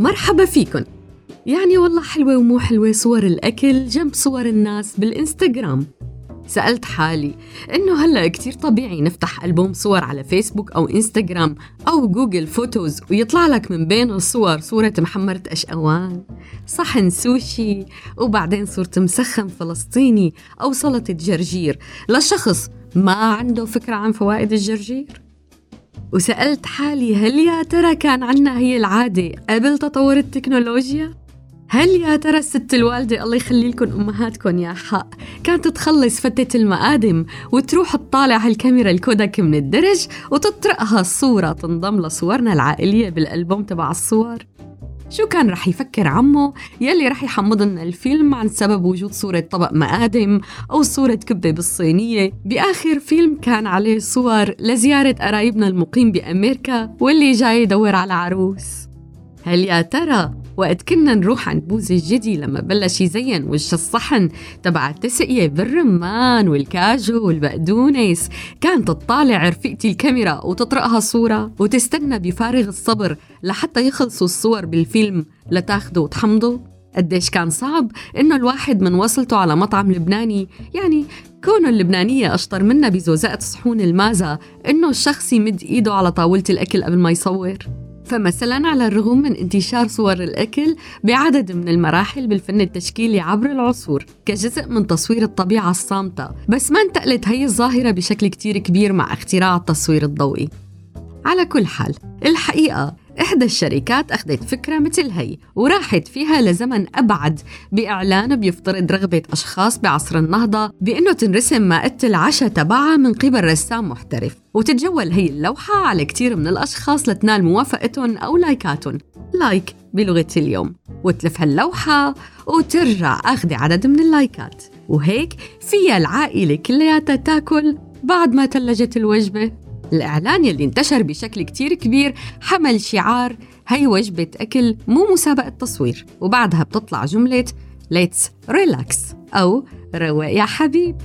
مرحبا فيكن. يعني والله حلوة ومو حلوة صور الأكل جنب صور الناس بالإنستغرام. سألت حالي إنه هلأ كتير طبيعي نفتح ألبوم صور على فيسبوك أو إنستغرام أو Google Photos ويطلع لك من بين الصور صورة محمرة أشقوان صحن سوشي وبعدين صورة مسخن فلسطيني أو سلطة جرجير. لشخص ما عنده فكرة عن فوائد الجرجير؟ وسألت حالي هل يا ترى كان عنا هي العادة قبل تطور التكنولوجيا؟ هل يا ترى الست الوالدة الله يخلي لكم أمهاتكم يا حق كانت تخلص فتة المقادم وتروح تطالع هالكاميرا الكودك من الدرج وتطرقها الصورة تنضم لصورنا العائلية بالألبوم تبع الصور شو كان رح يفكر عمو يلي رح يحمض لنا الفيلم عن سبب وجود صورة طبق مقادم أو صورة كبة بالصينية؟ بآخر فيلم كان عليه صور لزيارة قرايبنا المقيم بأمريكا واللي جاي يدور على عروس. هل يا ترى وقت كنا نروح عند بوز الجدي لما بلش يزين وش الصحن تبع التسقية بالرمان والكاجو والبقدونس؟ كانت تطالع رفيقتي الكاميرا وتطرقها صورة وتستنى بفارغ الصبر لحتى يخلصوا الصور بالفيلم لتاخده وتحمضه قديش كان صعب إنه الواحد من وصلته على مطعم لبناني يعني كونه اللبنانية أشطر منا بزوزقة صحون المازا إنه الشخص يمد إيده على طاولة الأكل قبل ما يصور. فمثلا على الرغم من انتشار صور الأكل بعدد من المراحل بالفن التشكيلي عبر العصور كجزء من تصوير الطبيعة الصامتة. بس ما انتقلت هي الظاهرة بشكل كتير كبير مع اختراع التصوير الضوئي. على كل حال الحقيقة إحدى الشركات أخذت فكرة مثل هي وراحت فيها لزمن أبعد بإعلان بيفترض رغبة أشخاص بعصر النهضة بأنه تنرسم مائدة العشاء تبعها من قبل رسام محترف. وتتجول هي اللوحة على كتير من الأشخاص لتنال موافقتهم أو لايكاتهم. like بلغة اليوم. وتلف هاللوحة وترجع أخذ عدد من اللايكات. وهيك فيها العائلة كلياتها تاكل بعد ما تلجت الوجبة. الإعلان يلي انتشر بشكل كتير كبير حمل شعار هي وجبة أكل مو مسابقة تصوير وبعدها بتطلع جملة let's relax أو رواق يا حبيب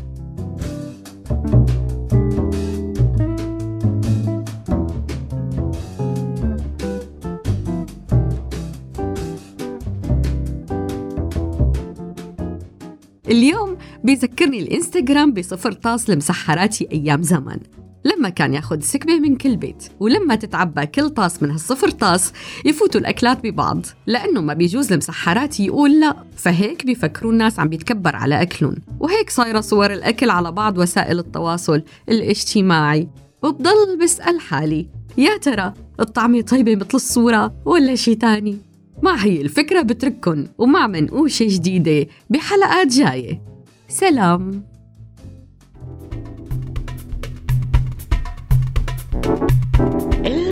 اليوم بيذكرني الإنستغرام بصفر طاس لمسحراتي أيام زمان لما كان ياخذ سكبة من كل بيت ولما تتعبى كل طاس من هالصفر طاس يفوتوا الأكلات ببعض لأنه ما بيجوز المسحرات يقول لا. فهيك بيفكروا الناس عم بيتكبر على أكلهم. وهيك صايرة صور الأكل على بعض وسائل التواصل الاجتماعي. وبضل بسأل حالي يا ترى الطعمة طيبة مثل الصورة ولا شي تاني؟ مع هي الفكرة بترككن ومع منقوشة جديدة بحلقات جاية. سلام. El